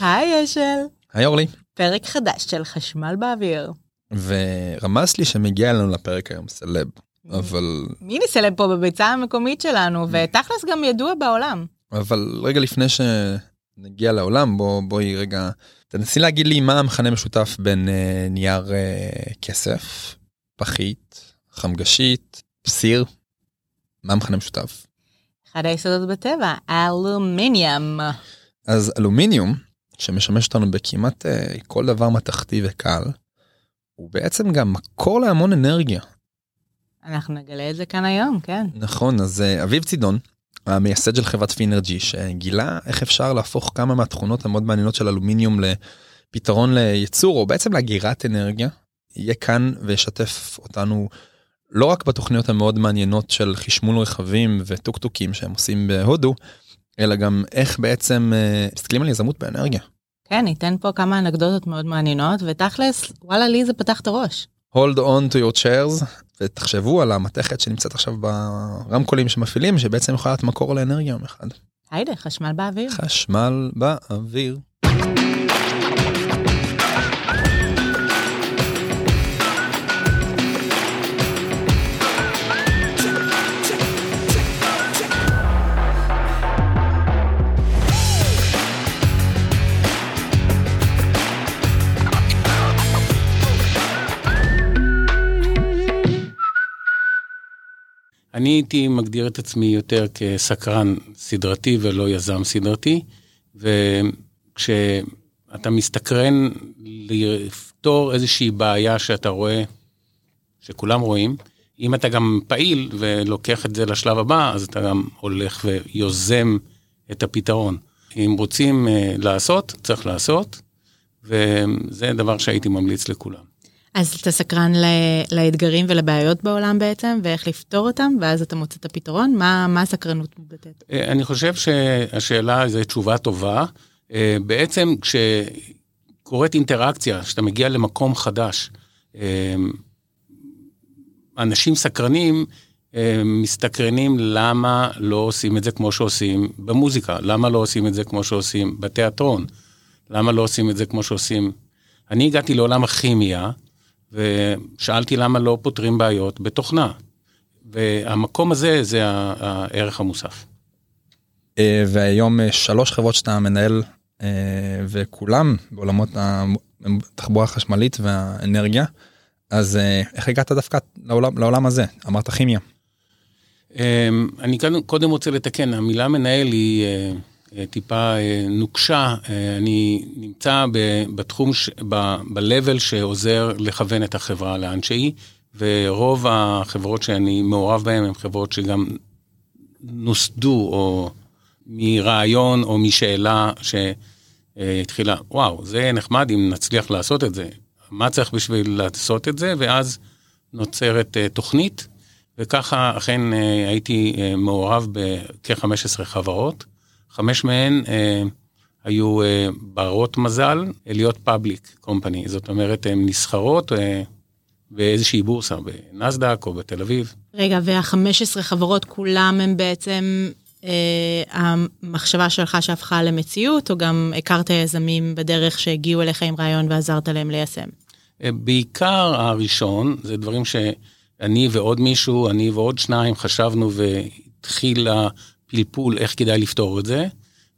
היי אשל, היי אורלי. פרק חדש של חשמל באוויר. ורמז לי שמגיע לנו לפרק היום סלב, אבל, מי נסלב פה בביצה המקומית שלנו, ותכלס גם ידוע בעולם. אבל רגע לפני שנגיע לעולם, בוא, בואי רגע, תנסי להגיד לי מה המכנה משותף בין אה, נייר אה, כסף, פחית, חמגשית, סיר, מה המכנה משותף? אחד היסודות בטבע, אלומיניום. אז אלומיניום, שמשמש אותנו בכמעט אה, כל דבר מתכתי וקל, הוא בעצם גם מקור להמון אנרגיה. אנחנו נגלה את זה כאן היום, כן. נכון, אז אה, אביב צידון, המייסד של חברת פינרג'י, שגילה איך אפשר להפוך כמה מהתכונות המאוד מעניינות של אלומיניום לפתרון לייצור, או בעצם לאגירת אנרגיה, יהיה כאן וישתף אותנו לא רק בתוכניות המאוד מעניינות של חשמול רכבים וטוקטוקים שהם עושים בהודו, אלא גם איך בעצם אה, מסתכלים על יזמות באנרגיה. כן, ניתן פה כמה אנקדוטות מאוד מעניינות, ותכלס, וואלה, לי זה פתח את הראש. hold on to your chairs ותחשבו על המתכת שנמצאת עכשיו ברמקולים שמפעילים שבעצם יכולה להיות מקור לאנרגיה יום אחד. היידה, חשמל באוויר. חשמל באוויר. אני הייתי מגדיר את עצמי יותר כסקרן סדרתי ולא יזם סדרתי, וכשאתה מסתקרן לפתור איזושהי בעיה שאתה רואה, שכולם רואים, אם אתה גם פעיל ולוקח את זה לשלב הבא, אז אתה גם הולך ויוזם את הפתרון. אם רוצים uh, לעשות, צריך לעשות, וזה דבר שהייתי ממליץ לכולם. אז אתה סקרן לאתגרים ולבעיות בעולם בעצם, ואיך לפתור אותם, ואז אתה מוצא את הפתרון? מה, מה הסקרנות מתבטאת? אה, אני חושב שהשאלה זו תשובה טובה. אה, בעצם כשקורית אינטראקציה, כשאתה מגיע למקום חדש, אה, אנשים סקרנים מסתקרנים למה לא עושים את זה כמו שעושים במוזיקה, למה לא עושים את זה כמו שעושים בתיאטרון, למה לא עושים את זה כמו שעושים... אני הגעתי לעולם הכימיה, ושאלתי למה לא פותרים בעיות בתוכנה. והמקום הזה זה הערך המוסף. אה, והיום אה, שלוש חברות שאתה מנהל אה, וכולם בעולמות התחבורה החשמלית והאנרגיה. אז איך הגעת דווקא לעולם, לעולם הזה? אמרת כימיה. אני קודם רוצה לתקן, המילה מנהל היא טיפה אה, נוקשה, אה, אני נמצא בתחום, ב-level שעוזר לכוון את החברה לאן שהיא, ורוב החברות שאני מעורב בהן הן חברות שגם נוסדו או מרעיון או משאלה שהתחילה, וואו, זה נחמד אם נצליח לעשות את זה, מה צריך בשביל לעשות את זה, ואז נוצרת תוכנית, וככה אכן הייתי מעורב בכ-15 חברות. חמש מהן אה, היו אה, ברות מזל להיות פאבליק קומפני, זאת אומרת, הן נסחרות אה, באיזושהי בורסה, בנסדק או בתל אביב. רגע, וה-15 חברות כולם הם בעצם אה, המחשבה שלך שהפכה למציאות, או גם הכרת יזמים בדרך שהגיעו אליך עם רעיון ועזרת להם ליישם? אה, בעיקר הראשון, זה דברים שאני ועוד מישהו, אני ועוד שניים חשבנו והתחיל פלפול איך כדאי לפתור את זה,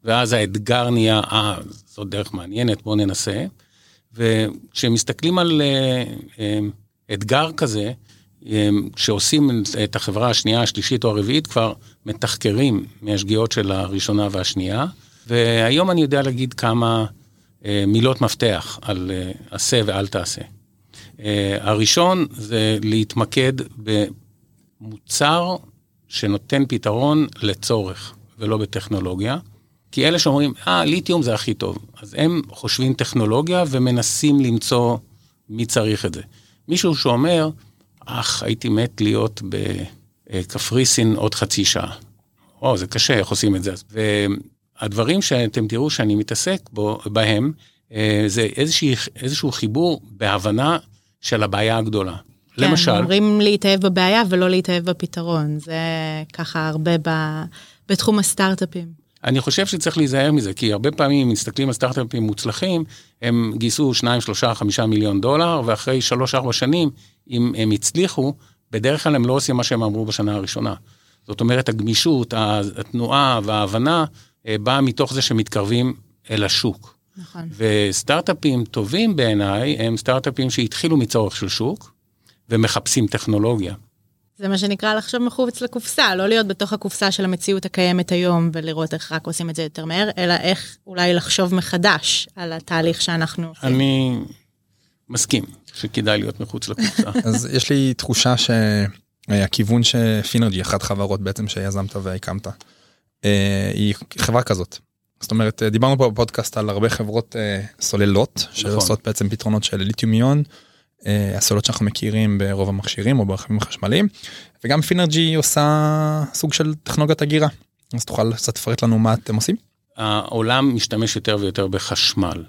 ואז האתגר נהיה, אה, זאת דרך מעניינת, בואו ננסה. וכשמסתכלים על uh, um, אתגר כזה, um, כשעושים את החברה השנייה, השלישית או הרביעית, כבר מתחקרים מהשגיאות של הראשונה והשנייה. והיום אני יודע להגיד כמה מילות מפתח על עשה ואל תעשה. הראשון זה להתמקד במוצר שנותן פתרון לצורך ולא בטכנולוגיה. כי אלה שאומרים, אה, ליתיום זה הכי טוב. אז הם חושבים טכנולוגיה ומנסים למצוא מי צריך את זה. מישהו שאומר, אך, הייתי מת להיות בקפריסין עוד חצי שעה. או, זה קשה, איך עושים את זה? והדברים שאתם תראו שאני מתעסק בו, בהם, אה, זה איזושהי, איזשהו חיבור בהבנה של הבעיה הגדולה. כן, למשל... אומרים להתאהב בבעיה ולא להתאהב בפתרון, זה ככה הרבה ב... בתחום הסטארט-אפים. אני חושב שצריך להיזהר מזה, כי הרבה פעמים מסתכלים על סטארט-אפים מוצלחים, הם גייסו 2, 3, 5 מיליון דולר, ואחרי 3-4 שנים, אם הם הצליחו, בדרך כלל הם לא עושים מה שהם אמרו בשנה הראשונה. זאת אומרת, הגמישות, התנועה וההבנה אה, באה מתוך זה שמתקרבים אל השוק. נכון. וסטארט-אפים טובים בעיניי הם סטארט-אפים שהתחילו מצורך של שוק ומחפשים טכנולוגיה. זה מה שנקרא לחשוב מחוץ לקופסה, לא להיות בתוך הקופסה של המציאות הקיימת היום ולראות איך רק עושים את זה יותר מהר, אלא איך אולי לחשוב מחדש על התהליך שאנחנו עושים. אני מסכים שכדאי להיות מחוץ לקופסה. אז יש לי תחושה שהכיוון שפינרג'י, אחת חברות בעצם שיזמת והקמת, אה, היא חברה כזאת. זאת אומרת, דיברנו פה בפודקאסט על הרבה חברות אה, סוללות, שעושות בעצם פתרונות של. אה, הסוללות שאנחנו מכירים ברוב המכשירים או ברכבים החשמליים וגם פינרג'י עושה סוג של טכנולוגיית הגירה אז תוכל קצת לפרט לנו מה אתם עושים. העולם משתמש יותר ויותר בחשמל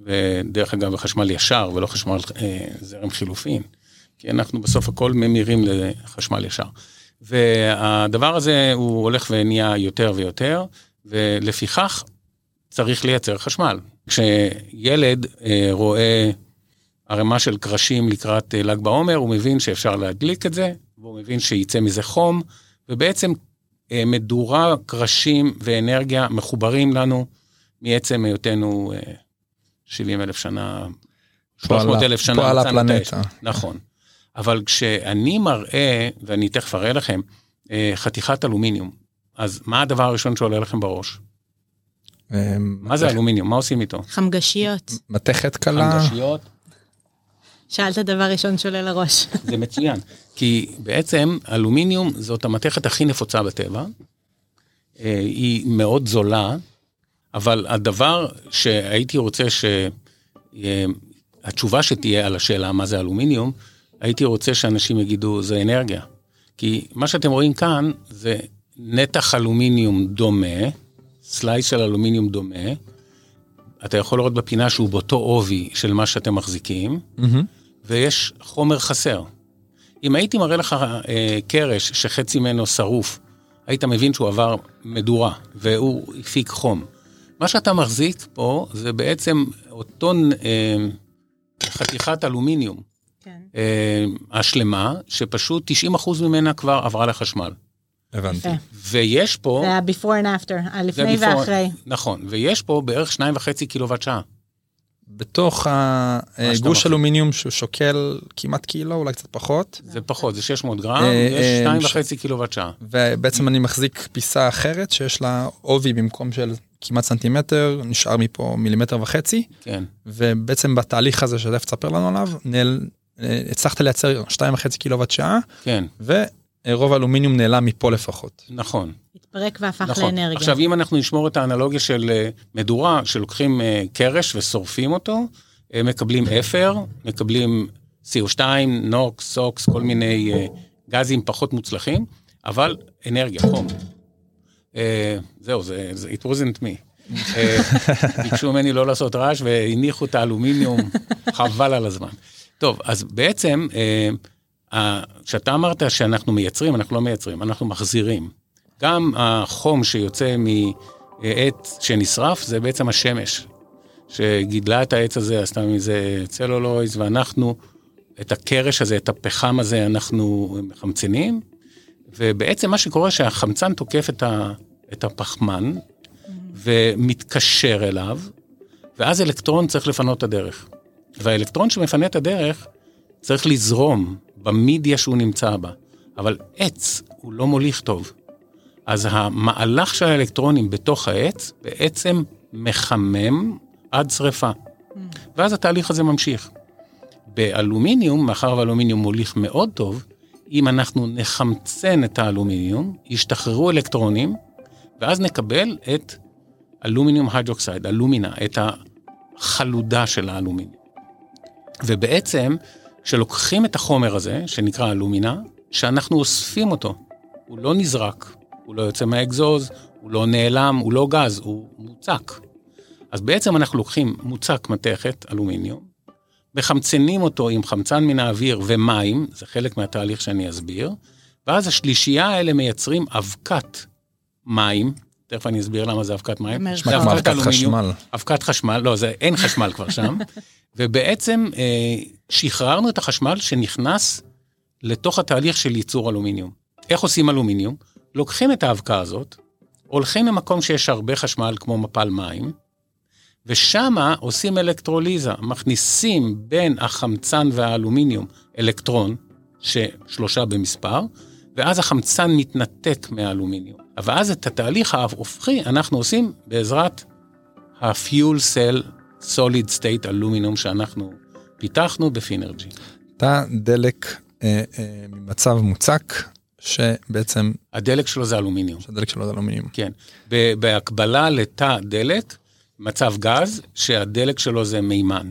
ודרך אגב בחשמל ישר ולא חשמל אה, זרם חילופין כי אנחנו בסוף הכל ממירים לחשמל ישר. והדבר הזה הוא הולך ונהיה יותר ויותר ולפיכך צריך לייצר חשמל. כשילד אה, רואה ערימה של קרשים לקראת אה, ל"ג בעומר, הוא מבין שאפשר להדליק את זה, והוא מבין שייצא מזה חום, ובעצם אה, מדורה, קרשים ואנרגיה מחוברים לנו מעצם היותנו 70 אה, אלף שנה, 300 אלף שנה. פה על הפלנטה. נכון. אבל כשאני מראה, ואני תכף אראה לכם, חתיכת אלומיניום, אז מה הדבר הראשון שעולה לכם בראש? מה זה אלומיניום? מה עושים איתו? חמגשיות. מתכת קלה. חמגשיות. שאלת דבר ראשון שעולה לראש. זה מצוין, כי בעצם אלומיניום זאת המתכת הכי נפוצה בטבע, אה, היא מאוד זולה, אבל הדבר שהייתי רוצה שהתשובה שתהיה על השאלה מה זה אלומיניום, הייתי רוצה שאנשים יגידו זה אנרגיה. כי מה שאתם רואים כאן זה נתח אלומיניום דומה, סלייס של אלומיניום דומה, אתה יכול לראות בפינה שהוא באותו עובי של מה שאתם מחזיקים, mm-hmm. ויש חומר חסר. אם הייתי מראה לך אה, קרש שחצי ממנו שרוף, היית מבין שהוא עבר מדורה והוא הפיק חום. מה שאתה מחזיק פה זה בעצם אותו אה, חתיכת אלומיניום. כן. אה, השלמה, שפשוט 90% ממנה כבר עברה לחשמל. הבנתי. ויש פה... זה ה-before and after, הלפני ואחרי. נכון, ויש פה בערך 2.5 קילוואט שעה. בתוך הגוש אלומיניום שהוא שוקל כמעט קילו אולי קצת פחות. זה פחות זה 600 גרם אה, יש אה, שתיים וחצי קילוואט שעה. ובעצם אני מחזיק פיסה אחרת שיש לה עובי במקום של כמעט סנטימטר נשאר מפה מילימטר וחצי. כן. ובעצם בתהליך הזה שתכף תספר לנו עליו נעל... אה, הצלחת לייצר שתיים וחצי קילוואט שעה. כן. ורוב האלומיניום נעלם מפה לפחות. נכון. התפרק והפך נכון. לאנרגיה. עכשיו, אם אנחנו נשמור את האנלוגיה של אה, מדורה, שלוקחים אה, קרש ושורפים אותו, הם מקבלים אפר, מקבלים CO2, נוקס, סוקס, כל מיני אה, גזים פחות מוצלחים, אבל אנרגיה, חום. זהו, זה, זה it wasn't me. ביקשו ממני לא לעשות רעש והניחו את האלומיניום, חבל על הזמן. טוב, אז בעצם, כשאתה אמרת שאנחנו מייצרים, אנחנו לא מייצרים, אנחנו מחזירים. גם החום שיוצא מעץ שנשרף זה בעצם השמש, שגידלה את העץ הזה, עשתה מזה צלולויז, ואנחנו, את הקרש הזה, את הפחם הזה, אנחנו מחמצנים, ובעצם מה שקורה שהחמצן תוקף את, ה, את הפחמן, ומתקשר אליו, ואז אלקטרון צריך לפנות את הדרך. והאלקטרון שמפנה את הדרך צריך לזרום במידיה שהוא נמצא בה. אבל עץ הוא לא מוליך טוב. אז המהלך של האלקטרונים בתוך העץ בעצם מחמם עד שריפה. אממ. ואז התהליך הזה ממשיך. באלומיניום, מאחר ואלומיניום מוליך מאוד טוב, אם אנחנו נחמצן את האלומיניום, ישתחררו אלקטרונים, ואז נקבל את aluminium hydroxide, אלומינה, את החלודה של האלומיניום. ובעצם, כשלוקחים את החומר הזה, שנקרא אלומינה, שאנחנו אוספים אותו, הוא לא נזרק, הוא לא יוצא מהאגזוז, הוא לא נעלם, הוא לא גז, הוא מוצק. אז בעצם אנחנו לוקחים מוצק מתכת, אלומיניום, מחמצנים אותו עם חמצן מן האוויר ומים, זה חלק מהתהליך שאני אסביר, ואז השלישייה האלה מייצרים אבקת מים, תכף אני אסביר למה זה אבקת מים. זה אבקת. חשמל. אבקת חשמל, לא, זה, אין חשמל כבר שם. ובעצם אה, שחררנו את החשמל שנכנס לתוך התהליך של ייצור אלומיניום. איך עושים אלומיניום? לוקחים את האבקה הזאת, הולכים למקום שיש הרבה חשמל כמו מפל מים, ושמה עושים אלקטרוליזה, מכניסים בין החמצן והאלומיניום אלקטרון, ששלושה במספר, ואז החמצן מתנתק מהאלומיניום. אבל אז את התהליך ההופכי אנחנו עושים בעזרת ה-fuel cell solid state אלומיניום שאנחנו פיתחנו בפינרג'י. תא דלק אה, אה, ממצב מוצק שבעצם הדלק שלו זה אלומיניום. שהדלק שלו זה אלומיניום. כן. בהקבלה לתא דלק, מצב גז, שהדלק שלו זה מימן.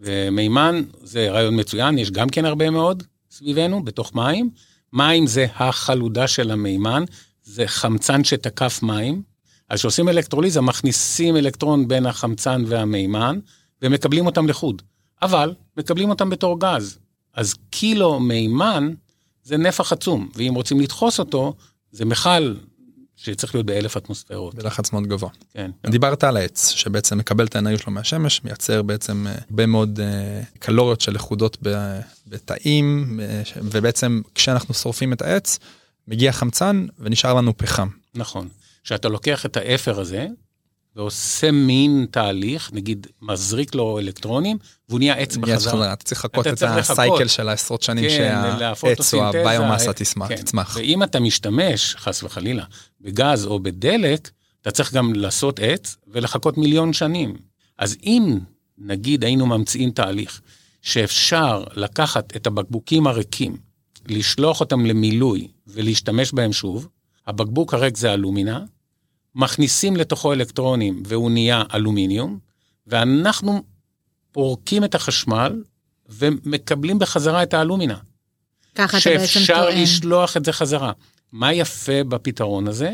ומימן זה רעיון מצוין, יש גם כן הרבה מאוד סביבנו, בתוך מים. מים זה החלודה של המימן, זה חמצן שתקף מים. אז כשעושים אלקטרוליזה, מכניסים אלקטרון בין החמצן והמימן, ומקבלים אותם לחוד. אבל מקבלים אותם בתור גז. אז קילו מימן זה נפח עצום, ואם רוצים לדחוס אותו, זה מכל שצריך להיות באלף אטמוספירות. בלחץ מאוד גבוה. כן. דיברת על העץ שבעצם מקבל את האנרגיה שלו מהשמש מייצר בעצם אה, הרבה מאוד אה, קלוריות של לכודות בתאים אה, ובעצם כשאנחנו שורפים את העץ מגיע חמצן ונשאר לנו פחם. נכון. כשאתה לוקח את האפר הזה, ועושה מין תהליך, נגיד מזריק לו אלקטרונים, והוא נהיה עץ בחזרה. חזרה, אתה צריך לחכות את. הסייקל של העשרות שנים כן, שהעץ או הביומאסה אה, תצמח. כן. תצמח. ואם אתה משתמש, חס וחלילה, בגז או בדלק, אתה צריך גם לעשות עץ ולחכות מיליון שנים. אז אם, נגיד, היינו ממציאים תהליך שאפשר לקחת את הבקבוקים הריקים, לשלוח אותם למילוי ולהשתמש בהם שוב, הבקבוק הריק זה אלומינה, מכניסים לתוכו אלקטרונים והוא נהיה אלומיניום, ואנחנו פורקים את החשמל ומקבלים בחזרה את האלומינה. ככה אתה בעצם שאפשר טוען. לשלוח את זה חזרה. מה יפה בפתרון הזה?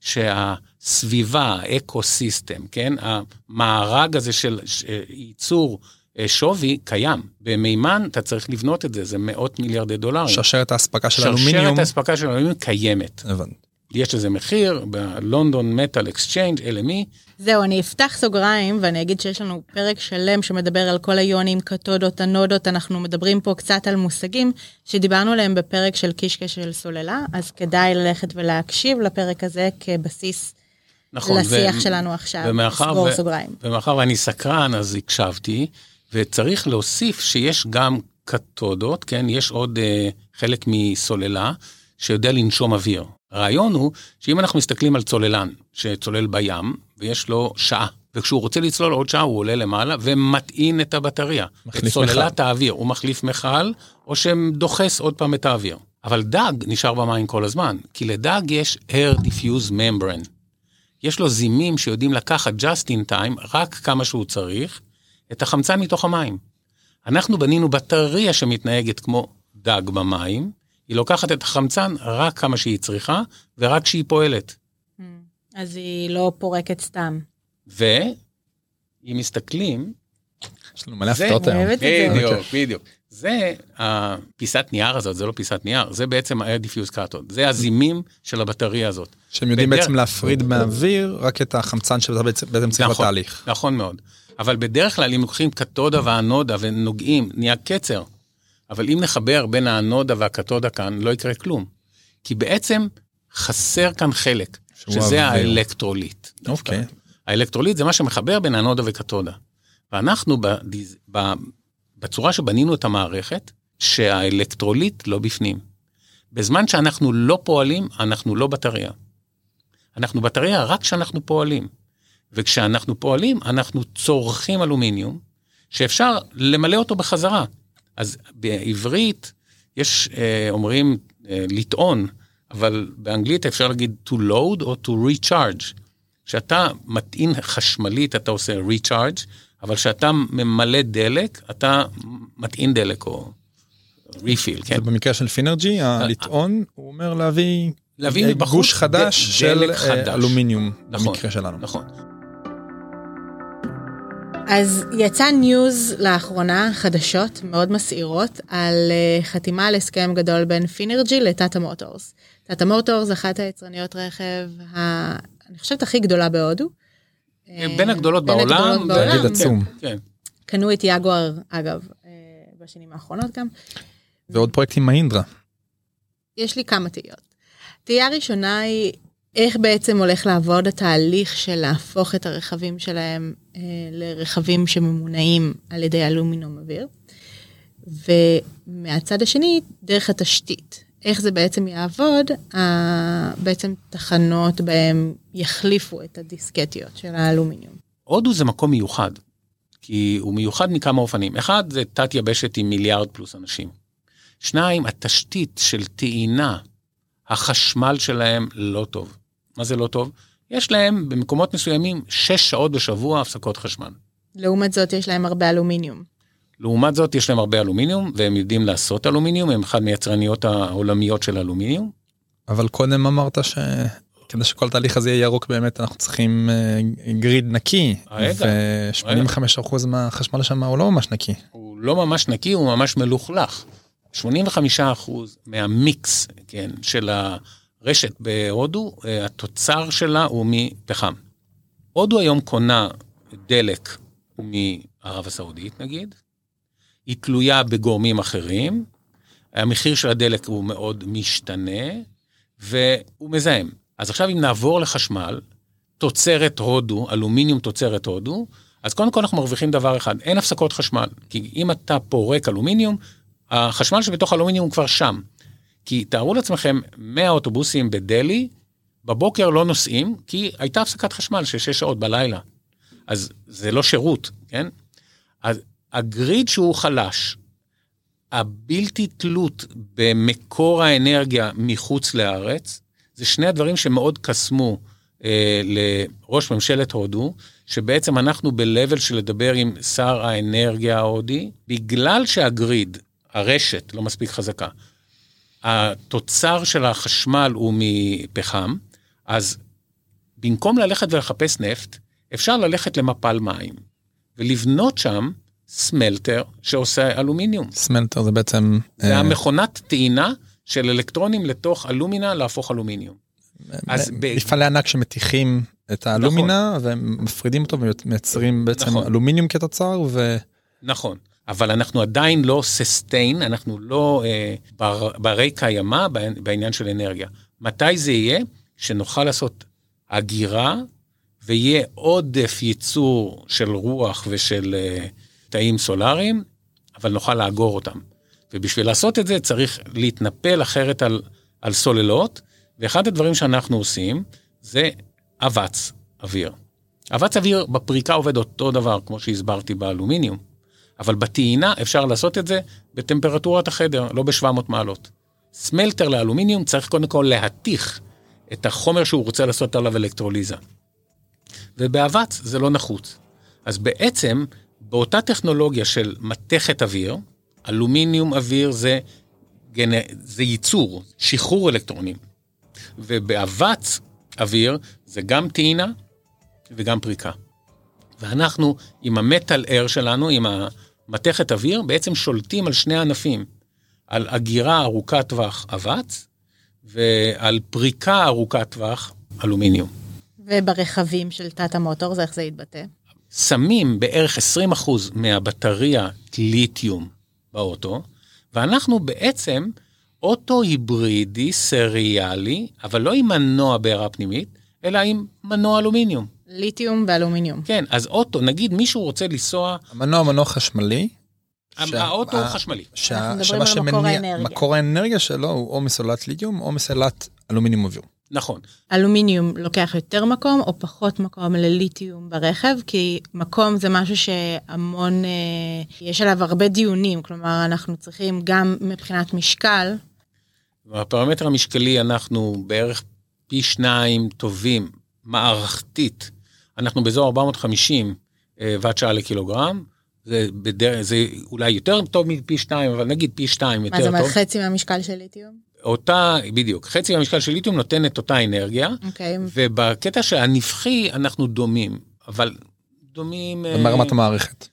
שהסביבה, האקו-סיסטם, כן? המארג הזה של ש- ייצור אה, שווי קיים. במימן אתה צריך לבנות את זה, זה מאות מיליארדי דולרים. שרשרת האספקה של אלומיניום. שרשרת האספקה של אלומיניום קיימת. הבנתי. יש לזה מחיר, ב London Metal Exchange, LME, זהו, אני אפתח סוגריים ואני אגיד שיש לנו פרק שלם שמדבר על כל היונים, קתודות, אנודות, אנחנו מדברים פה קצת על מושגים שדיברנו עליהם בפרק של קישקע של סוללה, אז כדאי ללכת ולהקשיב לפרק הזה כבסיס נכון. לשיח ו- שלנו עכשיו, ומאחר סגור ו- סוגריים. ומאחר ואני סקרן, אז הקשבתי, וצריך להוסיף שיש גם קתודות, כן? יש עוד אה, חלק מסוללה שיודע לנשום אוויר. הרעיון הוא שאם אנחנו מסתכלים על צוללן שצולל בים, ויש לו שעה, וכשהוא רוצה לצלול עוד שעה הוא עולה למעלה ומטעין את הבטריה. מחליף את סוללת האוויר, הוא מחליף מכל, או שדוחס עוד פעם את האוויר. אבל דג נשאר במים כל הזמן, כי לדג יש air diffuse membrane. יש לו זימים שיודעים לקחת just in time, רק כמה שהוא צריך, את החמצן מתוך המים. אנחנו בנינו בטריה שמתנהגת כמו דג במים, היא לוקחת את החמצן רק כמה שהיא צריכה, ורק כשהיא פועלת. אז היא לא פורקת סתם. ואם מסתכלים, יש לנו מלא זה- הפתעות היום. בדיוק. בדיוק. זה הפיסת נייר הזאת, זה לא פיסת נייר, זה בעצם ה-air diffuse cathode, זה הזימים של הבטריה הזאת. שהם יודעים בדרך- בעצם להפריד מהאוויר רק את החמצן שאתה בעצם בעצם צריך נכון. בתהליך. נכון מאוד. אבל בדרך כלל אם לוקחים קתודה ואנודה ונוגעים, נהיה קצר. אבל אם נחבר בין האנודה והקתודה כאן, לא יקרה כלום. כי בעצם חסר כאן חלק, שזה. האלקטרוליט. אוקיי. האלקטרוליט זה מה שמחבר בין האנודה וקתודה. ואנחנו בדיז... בצורה שבנינו את המערכת, שהאלקטרוליט לא בפנים. בזמן שאנחנו לא פועלים, אנחנו לא בטריה. אנחנו בטריה רק כשאנחנו פועלים. וכשאנחנו פועלים, אנחנו צורכים אלומיניום, שאפשר למלא אותו בחזרה. אז בעברית יש, אה, אומרים, אה, לטעון, אבל באנגלית אפשר להגיד to load או to recharge. כשאתה מטעין חשמלית, אתה עושה recharge, אבל כשאתה ממלא דלק, אתה מטעין דלק או refill, כן? במקרה של פינרג'י, הלטעון, הוא אומר להביא להביא אה, מבחוץ גוש חדש של אה, חדש. אלומיניום, נכון, במקרה שלנו. נכון. אז יצא news לאחרונה, חדשות מאוד מסעירות, על אה, חתימה על הסכם גדול בין פינרג'י לטאטה מוטורס. טאטה מוטורס, אחת היצרניות רכב אני חושבת הכי גדולה בהודו. בין הגדולות בין בעולם. הגדולות בעולם. תאגיד עצום. כן. קנו את יגואר, אגב, אה, בשנים האחרונות גם. ועוד פרויקטים מהאינדרה. יש לי כמה תהיות. תהייה ראשונה היא איך בעצם הולך לעבוד התהליך של להפוך את הרכבים שלהם אה, לרכבים שממונעים על ידי אלומינום אוויר. ומהצד השני, דרך התשתית. איך זה בעצם יעבוד, אה, בעצם תחנות בהם יחליפו את הדיסקטיות של האלומיניום. הודו זה מקום מיוחד, כי הוא מיוחד מכמה אופנים. אחד, זה תת יבשת עם מיליארד פלוס אנשים. שניים, התשתית של טעינה, החשמל שלהם לא טוב. מה זה לא טוב? יש להם במקומות מסוימים שש שעות בשבוע הפסקות חשמל. לעומת זאת, יש להם הרבה אלומיניום. לעומת זאת, יש להם הרבה אלומיניום, והם יודעים לעשות אלומיניום, הם אחד מיצרניות העולמיות של אלומיניום. אבל קודם אמרת שכדי שכל התהליך הזה יהיה ירוק באמת אנחנו צריכים אה, גריד נקי. רגע, ו-85% מהחשמל שם הוא לא ממש נקי. הוא לא ממש נקי, הוא ממש מלוכלך. 85% מהמיקס, כן, של הרשת בהודו, אה, התוצר שלה הוא מפחם. הודו היום קונה דלק מערב הסעודית נגיד, היא תלויה בגורמים אחרים, המחיר של הדלק הוא מאוד משתנה, והוא מזהם. אז עכשיו אם נעבור לחשמל, תוצרת הודו, אלומיניום תוצרת הודו, אז קודם כל אנחנו מרוויחים דבר אחד, אין הפסקות חשמל. כי אם אתה פורק אלומיניום, החשמל שבתוך אלומיניום הוא כבר שם. כי תארו לעצמכם 100 אוטובוסים בדלהי, בבוקר לא נוסעים, כי הייתה הפסקת חשמל של 6 שעות בלילה. אז זה לא שירות, כן? אז הגריד שהוא חלש, הבלתי תלות במקור האנרגיה מחוץ לארץ, זה שני הדברים שמאוד קסמו אה, לראש ממשלת הודו, שבעצם אנחנו ב-level של לדבר עם שר האנרגיה ההודי, בגלל שהגריד, הרשת, לא מספיק חזקה. התוצר של החשמל הוא מפחם, אז במקום ללכת ולחפש נפט, אפשר ללכת למפל מים, ולבנות שם smelter שעושה אלומיניום. smelter זה בעצם... זה אה, המכונת טעינה של אלקטרונים לתוך אלומינה להפוך אלומיניום. אז ב- מפעלי ענק שמתיכים את האלומינה ומפרידים אותו ומייצרים בעצם נכון. אלומיניום כתוצר ו... נכון, אבל אנחנו עדיין לא sustain, אנחנו לא אה, בר, ברי קיימא בעניין- של אנרגיה. מתי זה יהיה? שנוכל לעשות הגירה ויהיה עודף ייצור של רוח ושל אה, תאים סולאריים, אבל נוכל לאגור אותם. ובשביל לעשות את זה צריך להתנפל אחרת על, על סוללות, ואחד הדברים שאנחנו עושים זה אבץ אוויר. אבץ אוויר בפריקה עובד אותו דבר, כמו שהסברתי באלומיניום, אבל בטעינה אפשר לעשות את זה בטמפרטורת החדר, לא ב-700 מעלות. סמלטר לאלומיניום צריך קודם כל להתיך את החומר שהוא רוצה לעשות עליו אלקטרוליזה. ובאבץ זה לא נחוץ. אז בעצם, באותה טכנולוגיה של מתכת אוויר, אלומיניום אוויר זה, גנ... זה ייצור, שחרור אלקטרונים. ובאבץ אוויר זה גם טעינה וגם פריקה. ואנחנו עם המטאל אר שלנו, עם המתכת אוויר, בעצם שולטים על שני ענפים. על אגירה ארוכת טווח אבץ, ועל פריקה ארוכת טווח אלומיניום. וברכבים של תת המוטור, זה איך זה יתבטא? שמים בערך 20% מהבטריה ליתיום באוטו, ואנחנו בעצם אוטו היברידי סריאלי, אבל לא עם מנוע בעירה פנימית, אלא עם מנוע אלומיניום. ליתיום ואלומיניום. כן, אז אוטו, נגיד מישהו רוצה לנסוע, המנוע מנוע חשמלי. שה- האוטו הוא חשמלי. שה- אנחנו מדברים שמה על מקור שמניע- האנרגיה. מקור האנרגיה שלו הוא או מסוללת ליתיום או מסוללת אלומיניום אוויר. נכון. אלומיניום לוקח יותר מקום או פחות מקום לליתיום ברכב, כי מקום זה משהו שהמון, אה, יש עליו הרבה דיונים, כלומר אנחנו צריכים גם מבחינת משקל, בפרמטר המשקלי אנחנו בערך פי שניים טובים מערכתית. אנחנו באזור 450 אה, ואט שעה לקילוגרם. זה, בדרך, זה אולי יותר טוב מפי שניים, אבל נגיד פי שתיים יותר מה זה טוב. אומר חצי מהמשקל של ליתיום? אותה, בדיוק, חצי מהמשקל של ליתיום נותן את אותה אנרגיה, אוקיי, ובקטע של הנפחי אנחנו דומים, אבל דומים... אה, ברמת המערכת.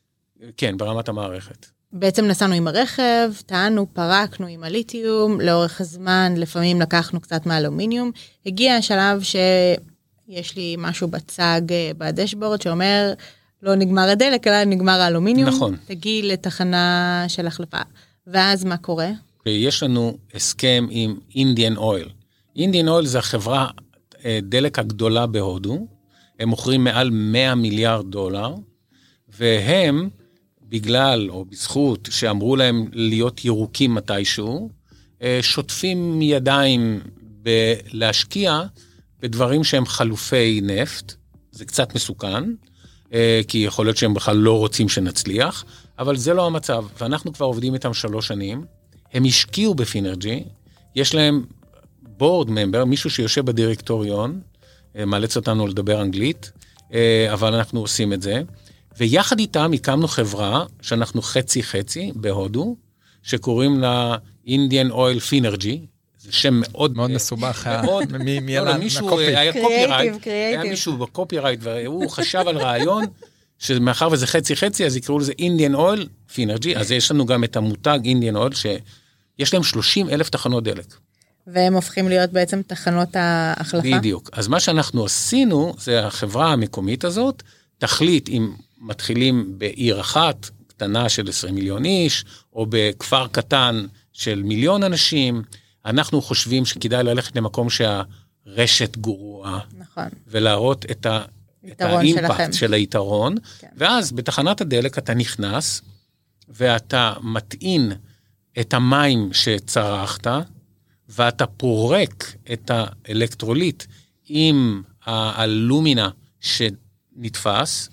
כן, ברמת המערכת. בעצם נסענו עם הרכב, טענו, פרקנו עם הליתיום, לאורך הזמן לפעמים לקחנו קצת מהאלומיניום, הגיע השלב יש לי משהו בצג אה, בדשבורד שאומר, לא נגמר הדלק, אלא נגמר האלומיניום. נכון. תגיעי לתחנה של החלפה. ואז מה קורה? ויש לנו הסכם עם אינדיאן אויל. אינדיאן אויל זה החברה אה, דלק הגדולה בהודו, הם מוכרים מעל 100 מיליארד דולר, והם, בגלל או בזכות שאמרו להם להיות ירוקים מתישהו, אה, שוטפים ידיים בלהשקיע בדברים שהם חלופי נפט, זה קצת מסוכן, אה, כי יכול להיות שהם בכלל לא רוצים שנצליח, אבל זה לא המצב, ואנחנו כבר עובדים איתם שלוש שנים, הם השקיעו בפינרג'י, יש להם בורד ממבר, מישהו שיושב בדירקטוריון, אה, מאלץ אותנו לדבר אנגלית, אה, אבל אנחנו עושים את זה. ויחד איתם הקמנו חברה שאנחנו חצי חצי בהודו, שקוראים לה Indian Oil Finergy, שם מאוד מאוד מסובך, אה, מאוד, מי מי לא, לא, מישהו מהקופי? היה קופירייט, היה. מישהו בקופירייט והוא חשב על רעיון שמאחר וזה חצי חצי אז יקראו לזה Indian Oil Finergy, אז יש לנו גם את המותג Indian Oil שיש להם 30 אלף תחנות דלק. והם הופכים להיות בעצם תחנות ההחלפה. בדיוק. אז מה שאנחנו עשינו, זה החברה המקומית הזאת, תחליט אם מתחילים בעיר אחת, קטנה של 20 מיליון איש, או בכפר קטן של מיליון אנשים, אנחנו חושבים שכדאי ללכת למקום שהרשת גרועה, נכון. ולהראות את, ה, את יתרון שלכם. האימפקט של היתרון, כן. ואז בתחנת הדלק אתה נכנס, ואתה מטעין את המים שצרכת, ואתה פורק את האלקטרוליט עם האלומינה שנתפס,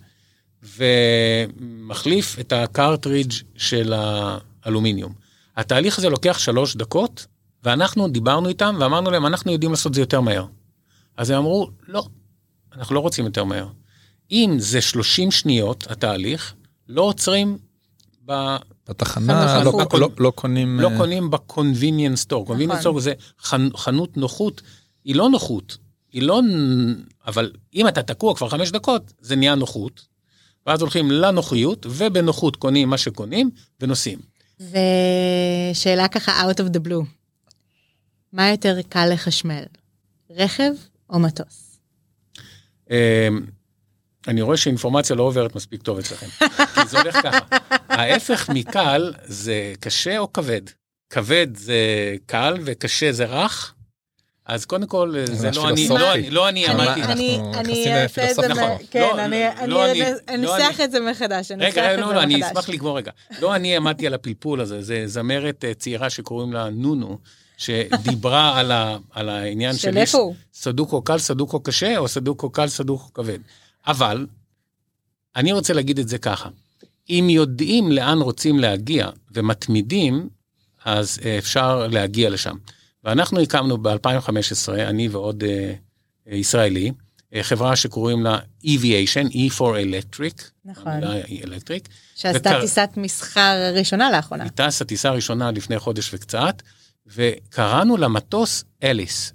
ומחליף את הקרטריג' של האלומיניום. התהליך הזה לוקח שלוש דקות, ואנחנו דיברנו איתם ואמרנו להם, אנחנו יודעים לעשות זה יותר מהר. אז הם אמרו, לא, אנחנו לא רוצים יותר מהר. אם זה 30 שניות, התהליך, לא עוצרים ב... בתחנה חנות לא- נוחות. לא- לא קונים... לא אה, קונים ב-convenience store. convenience נכון. store זה חנ- חנות נוחות, היא לא נוחות. היא לא... אבל אם אתה תקוע כבר חמש דקות, זה נהיה נוחות. ואז הולכים לנוחיות, ובנוחות קונים מה שקונים, ונוסעים. ושאלה ככה out of the blue. מה יותר קל לחשמל? רכב או מטוס? אמ, אני רואה שאינפורמציה לא עוברת מספיק טוב אצלכם. כי זה הולך ככה. ההפך מקל זה קשה או כבד? כבד זה קל וקשה זה רך? אז קודם כל, זה לא אני. לא אני, לא אני אני- אמרתי. אני, אני אעשה את זה, נכון. כן, לא, אני, לא, אני לא אנ- אני- לא אנסח אני. את זה מחדש, אנסח רגע, את לא, זה לא, אני מחדש. אשמח לגמור רגע. לא אני עמדתי על הפלפול הזה, זה זמרת אה, צעירה שקוראים לה נונו, שדיברה על, ה, על העניין של של איפה הוא? סדוקו קל, סדוקו קשה, או סדוקו קל, סדוקו כבד. אבל, אני רוצה להגיד את זה ככה, אם יודעים לאן רוצים להגיע ומתמידים, אז אה, אפשר להגיע לשם. ואנחנו הקמנו ב-2015, אני ועוד אה, אה, ישראלי, אה, חברה שקוראים לה Eviation, E for Electric, נכון. Electric, שעשתה וקר- טיסת מסחר ראשונה לאחרונה. היא טסה טיסה ראשונה לפני חודש וקצת, וקראנו למטוס אליס.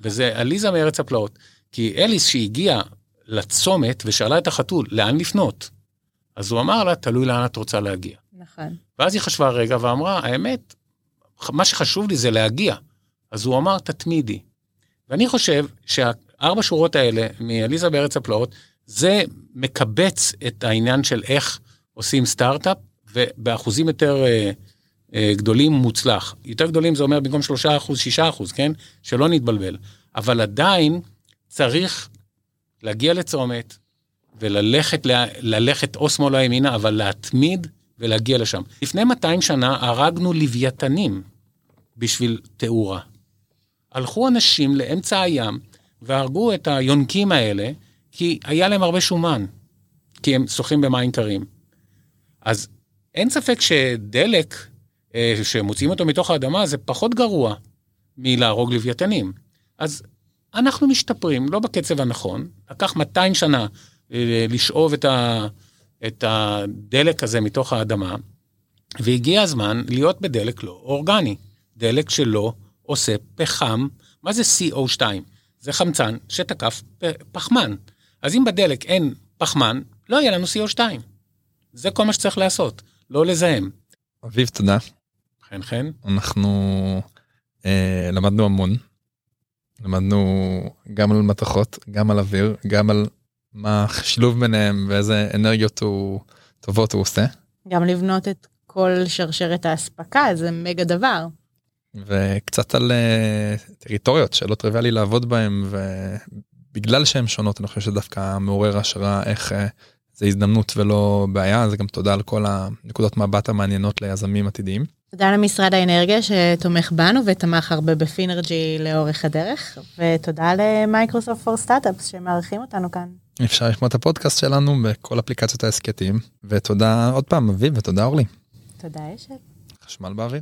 וזה עליזה מארץ הפלאות. כי אליס שהגיעה לצומת ושאלה את החתול, לאן לפנות? אז הוא אמר לה, תלוי לאן את רוצה להגיע. נכון. ואז היא חשבה רגע ואמרה, האמת, מה שחשוב לי זה להגיע. אז הוא אמר, תתמידי. ואני חושב שהארבע שורות האלה מעליזה בארץ הפלאות, זה מקבץ את העניין של איך עושים סטארט-אפ, ובאחוזים יותר אה, גדולים מוצלח. יותר גדולים זה אומר במקום 3 אחוז, 6 אחוז, כן? שלא נתבלבל. אבל עדיין צריך להגיע לצומת וללכת ללכת או שמאלה או ימינה, אבל להתמיד ולהגיע לשם. לפני 200 שנה הרגנו לוויתנים בשביל תאורה. הלכו אנשים לאמצע הים והרגו את היונקים האלה, כי היה להם הרבה שומן, כי הם שוחים במים קרים. אז אין ספק שדלק, אה, שמוציאים אותו מתוך האדמה, זה פחות גרוע מלהרוג לוויתנים. אז אנחנו משתפרים, לא בקצב הנכון. לקח 200 שנה אה, לשאוב את, ה, את הדלק הזה מתוך האדמה, והגיע הזמן להיות בדלק לא אורגני. דלק שלא עושה פחם. מה זה CO2? זה חמצן שתקף פחמן. אז אם בדלק אין פחמן, לא יהיה לנו CO2. זה כל מה שצריך לעשות, לא לזהם. אביב, תודה. חן חן. אנחנו אה, למדנו המון. למדנו גם על מתכות, גם על אוויר, גם על מה השילוב ביניהם ואיזה אנרגיות הוא טובות הוא עושה. גם לבנות את כל שרשרת האספקה זה מגה דבר. וקצת על uh, טריטוריות שלא טריוויאלי לעבוד בהם ובגלל שהן שונות אני חושב שדווקא מעורר השראה איך uh, זה הזדמנות ולא בעיה אז גם תודה על כל הנקודות מבט המעניינות ליזמים עתידיים. תודה למשרד האנרגיה שתומך בנו ותמך הרבה בפינרג'י לאורך הדרך ותודה למייקרוסופט פור סטארט-אפס שמארחים אותנו כאן. אפשר לשמוע את הפודקאסט שלנו בכל אפליקציות ההסכתים ותודה עוד פעם אביב ותודה אורלי. תודה אשת. חשמל באוויר.